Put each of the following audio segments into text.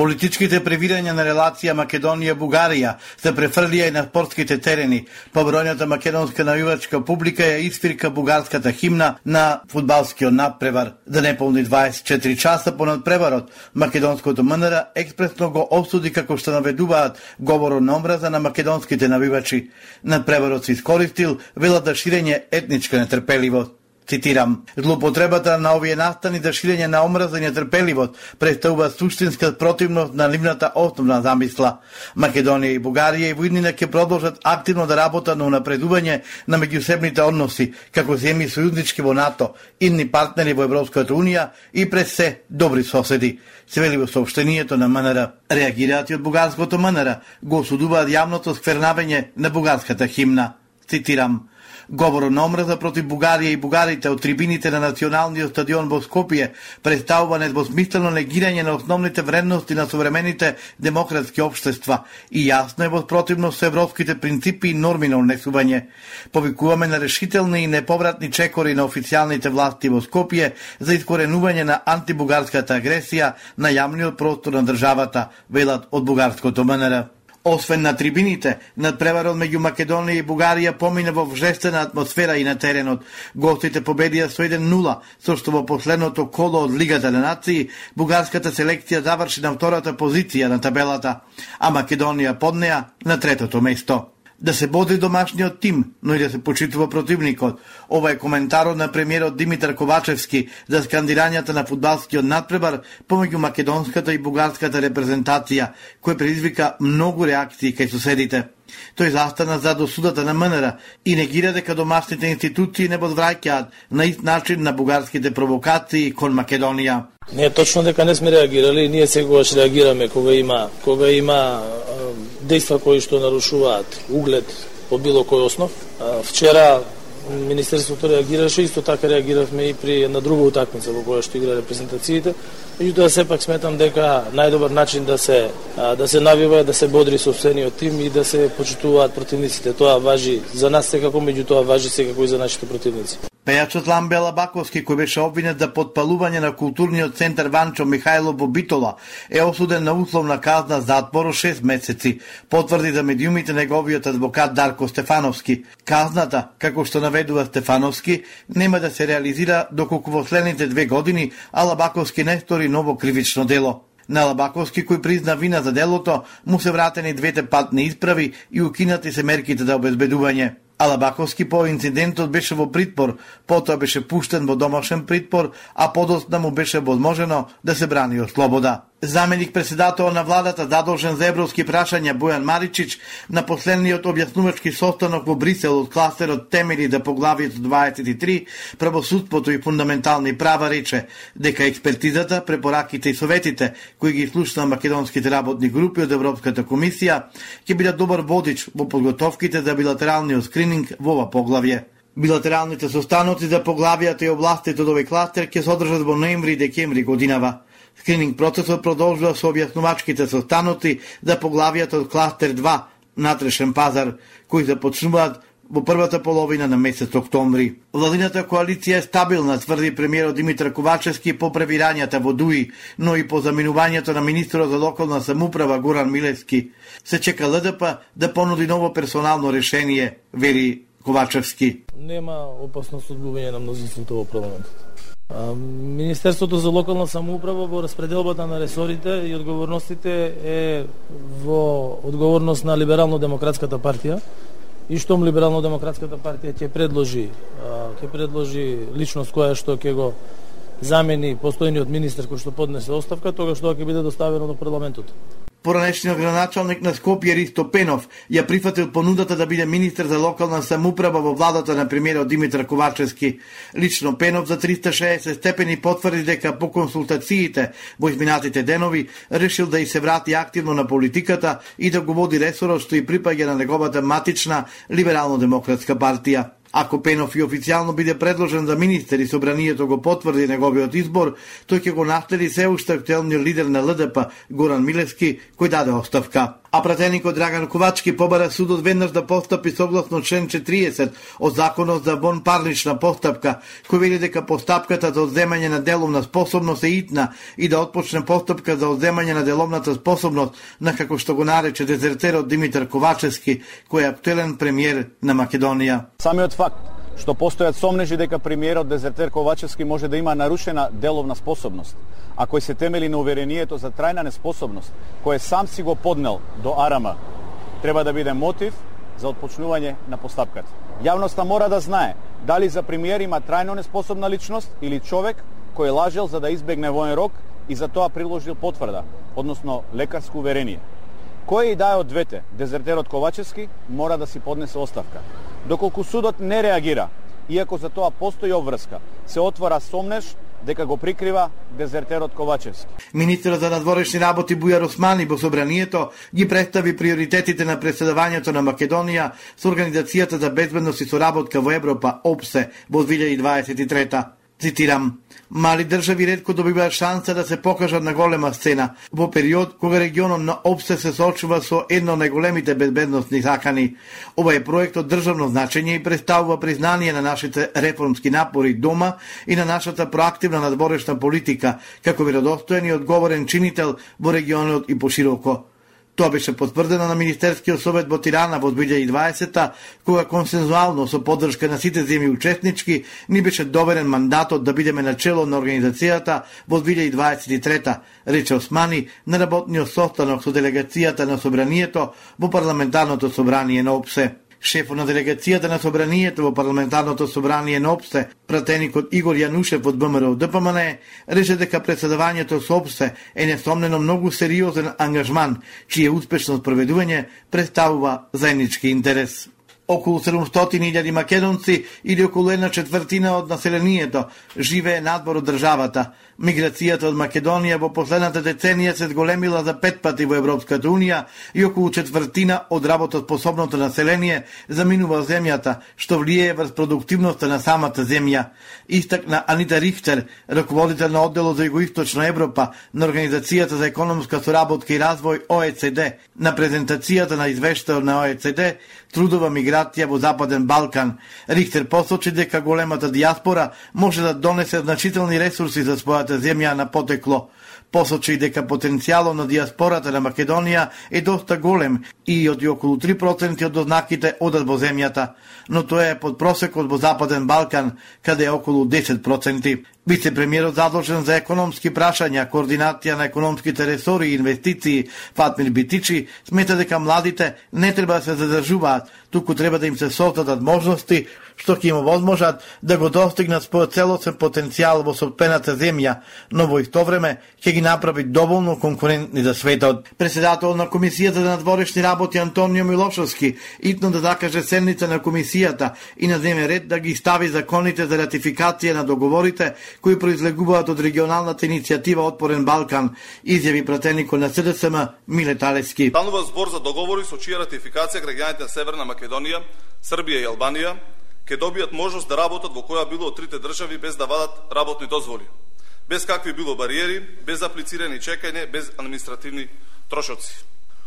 Политичките превирања на релација Македонија-Бугарија се префрлија и на спортските терени. Побројната македонска навивачка публика ја испирка бугарската химна на фудбалскиот надпревар. За неполни 24 часа по надпреварот, македонското МНР експресно го обсуди како што наведуваат говорот на омраза на македонските навивачи. Надпреварот се искористил велат да ширење етничка нетрпеливост. Цитирам, злоупотребата на овие настани за ширење на омраза и нетрпеливост представува суштинска противност на нивната основна замисла. Македонија и Бугарија и воиднина ќе продолжат активно да работат на унапредување на меѓусебните односи, како земји сојузнички во НАТО, инни партнери во Европската Унија и пред се добри соседи. Се вели во сообщението на МНР. Реагираат и од бугарското МНР, го осудуваат јавното сквернавење на бугарската химна. Цитирам, Говорот на омраза против Бугарија и бугарите од трибините на Националниот стадион во Скопје представува недвосмислено негирање на основните вредности на современите демократски обштества и јасно е во противност со европските принципи и норми на унесување. Повикуваме на решителни и неповратни чекори на официјалните власти во Скопје за искоренување на антибугарската агресија на јавниот простор на државата, велат од бугарското МНР. Освен на трибините, надпреварот меѓу Македонија и Бугарија помине во вжестена атмосфера и на теренот. Гостите победија со 1-0, со што во последното коло од Лигата на нации, бугарската селекција заврши на втората позиција на табелата, а Македонија под неа на третото место да се боди домашниот тим, но и да се почитува противникот. Ова е коментарот на премиерот Димитар Ковачевски за скандирањата на фудбалскиот надпребар помеѓу македонската и бугарската репрезентација, кој предизвика многу реакции кај соседите. Тој застана за досудата на МНР и негира дека домашните институции не возвраќаат на ист начин на бугарските провокации кон Македонија. Не е точно дека не сме реагирали, ние секогаш реагираме кога има кога има дејства кои што нарушуваат углед по било кој основ. Вчера Министерството реагираше, исто така реагиравме и при една друга утакмица во која што игра репрезентациите. Меѓутоа сепак сметам дека најдобар начин да се да се навива е да се бодри собствениот тим и да се почитуваат противниците. Тоа важи за нас секако, меѓутоа важи секако и за нашите противници. Пејачот Ламбе Лабаковски, кој беше обвинет за подпалување на културниот центар Ванчо Михајло Бобитола, е осуден на условна казна затвор 6 месеци, потврди за медиумите неговиот адвокат Дарко Стефановски. Казната, како што наведува Стефановски, нема да се реализира доколку во следните две години, Алабаковски не стори ново кривично дело. На Лабаковски, кој призна вина за делото, му се вратени двете патни исправи и укинати се мерките за обезбедување. Алабаковски по инцидентот беше во притпор, потоа беше пуштен во домашен притпор, а подоцна му беше возможено да се брани од слобода. Заменик председател на владата задолжен за европски прашања Бојан Маричич на последниот објаснувачки состанок во Брисел од кластерот Темели да поглавието 23 правосудството и фундаментални права рече дека експертизата, препораките и советите кои ги слушна македонските работни групи од Европската комисија ќе бидат добар водич во подготовките за билатералниот скрининг во ова поглавје. Билатералните состаноци за поглавијата и областите од овој кластер ќе се одржат во ноември и декември годинава. Скрининг процесот продолжува со објаснувачките состаноци за поглавијата од кластер 2 натрешен пазар, кои започнуваат во првата половина на месец октомври. Владината коалиција е стабилна, тврди премиерот Димитар Ковачевски по превирањата во ДУИ, но и по заминувањето на министрот за локална самуправа Горан Милевски. Се чека ЛДП да понуди ново персонално решение, вери Ковачевски. Нема опасност од на мнозинството во парламентот. Министерството за локална самоуправа во распределбата на ресорите и одговорностите е во одговорност на Либерално-демократската партија и штом Либерално-демократската партија ќе предложи ќе предложи личност која што ќе го замени постојниот министер кој што поднесе оставка, тогаш тоа ќе биде доставено до парламентот. Поранешниот градоначалник на Скопје Ристо Пенов ја прифатил понудата да биде министер за локална самуправа во владата на премиерот Димитар Ковачевски. Лично Пенов за 360 степени потврди дека по консултациите во изминатите денови решил да и се врати активно на политиката и да го води ресорот што и припаѓа на неговата матична либерално-демократска партија. Ако Пенов и официјално биде предложен за министер и собранието го потврди неговиот избор, тој ќе го настели се уште актуелниот лидер на ЛДП Горан Милевски, кој даде оставка. А пратеникот Драган Ковачки побара судот веднаш да постапи согласно член 40 од Законот за вонпарнична постапка, кој вели дека постапката за одземање на деловна способност е итна и да отпочне постапка за одземање на деловната способност на како што го нарече дезертерот Димитар Ковачевски, кој е актуелен премиер на Македонија. Самиот факт што постојат сомнежи дека премиерот Дезертер Ковачевски може да има нарушена деловна способност, а кој се темели на уверението за трајна неспособност, кој сам си го поднел до Арама, треба да биде мотив за отпочнување на постапката. Јавноста мора да знае дали за премиер има трајно неспособна личност или човек кој лажел за да избегне воен рок и за тоа приложил потврда, односно лекарско уверение. Кој и да е од двете, дезертерот Ковачевски мора да си поднесе оставка. Доколку судот не реагира, иако за тоа постои обврска, се отвора сомнеш дека го прикрива дезертерот Ковачевски. Министерот за надворешни работи Бујар Османи во собранието ги представи приоритетите на преседавањето на Македонија со Организацијата за безбедност и соработка во Европа ОПСЕ во 2023 Цитирам, мали држави редко добиваат шанса да се покажат на голема сцена во период кога регионот на Обсе се соочува со едно од најголемите безбедносни закани. Ова е проект од државно значење и представува признание на нашите реформски напори дома и на нашата проактивна надворешна политика како веродостоен и одговорен чинител во регионот и пошироко. Тоа беше потврдено на Министерскиот совет во Тирана во 2020 кога консензуално со поддршка на сите земји учеснички ни беше доверен мандатот да бидеме начело на организацијата во 2023 рече Османи на работниот состанок со делегацијата на собранието во парламентарното собрание на ОПСЕ шефот на делегацијата на собранието во парламентарното собрание на ОПСЕ, пратеникот Игор Јанушев од ВМРО ДПМН, рече дека председавањето со ОПСЕ е несомнено многу сериозен ангажман, чие успешно спроведување представува заеднички интерес околу 700.000 македонци или околу една четвртина од населението живее надвор од државата. Миграцијата од Македонија во последната деценија се зголемила за пет пати во Европската Унија и околу четвртина од работоспособното население заминува земјата, што влијае врз продуктивноста на самата земја. Истакна Анита Рихтер, раководител на одделот за Југоисточна Европа на Организацијата за економска соработка и развој ОЕЦД, на презентацијата на извештај на ОЕЦД, трудова миграција во Западен Балкан. Рихтер посочи дека големата диаспора може да донесе значителни ресурси за својата земја на потекло. Посочи дека потенцијалот на диаспората на Македонија е доста голем и од околу 3% од ознаките одат во земјата, но тоа е под просекот во Западен Балкан, каде е околу 10%. Вице-премиерот задолжен за економски прашања, координација на економските ресори и инвестиции Фатмир Битичи смета дека младите не треба да се задржуваат, туку треба да им се создадат можности што ќе им возможат да го достигнат својот целосен потенцијал во собствената земја, но во исто време ќе ги направи доволно конкурентни за светот. Председател на Комисијата за надворешни работи Антонио Милошовски итно да закаже седница на комисијата и на земе ред да ги стави законите за ратификација на договорите кои произлегуваат од регионалната иницијатива Отпорен Балкан, изјави пратеникот на СДСМ Миле Талески. Станува збор за договори со чија ратификација граѓаните на Северна Македонија, Србија и Албанија ќе добијат можност да работат во која било од трите држави без да вадат работни дозволи, без какви било бариери, без аплицирани чекање, без административни трошоци.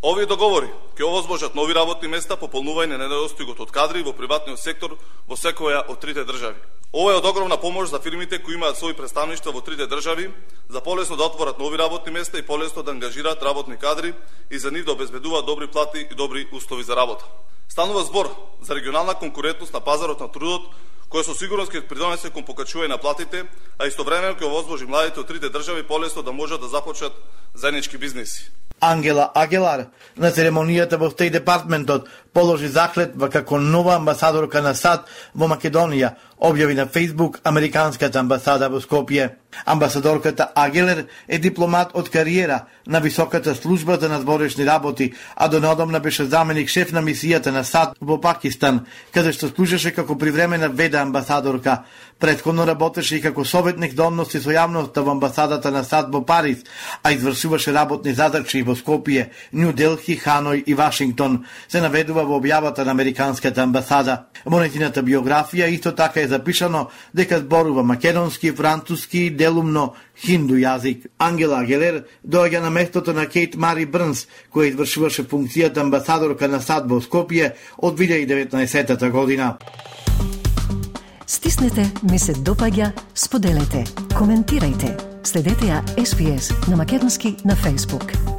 Овие договори ќе овозможат нови работни места, пополнување на недостигот од кадри во приватниот сектор во секоја од трите држави. Ова е од огромна помош за фирмите кои имаат своји представништва во трите држави, за полесно да отворат нови работни места и полесно да ангажираат работни кадри и за нив да обезбедуваат добри плати и добри услови за работа. Станува збор за регионална конкурентност на пазарот на трудот, која со сигурност ќе придонесе кон покачување на платите, а истовремено ќе овозможи младите од трите држави полесно да можат да започнат заеднички бизниси. Ангела Агелар на церемонијата во Стеј департментот положи заклетва како нова амбасадорка на САД во Македонија, објави на Фейсбук Американската амбасада во Скопје. Амбасадорката Агелер е дипломат од кариера на Високата служба за надворешни работи, а до неодамна беше заменик шеф на мисијата на САД во Пакистан, каде што служеше како привремена веда амбасадорка. Предходно работеше и како советник до односи со јавноста во амбасадата на САД во Париз, а извршуваше работни задачи во Скопје, Нью Делхи, Ханој и Вашингтон. Се наведува во објавата на Американската амбасада. Во нетината биографија исто така е запишано дека зборува македонски, француски и делумно хинду јазик. Ангела Агелер доаѓа на местото на Кейт Мари Брнс, која извршуваше функцијата амбасадорка на САД во Скопје од 2019 година. Стиснете, ми се допаѓа, споделете, коментирајте. Следете ја SPS на Македонски на Facebook.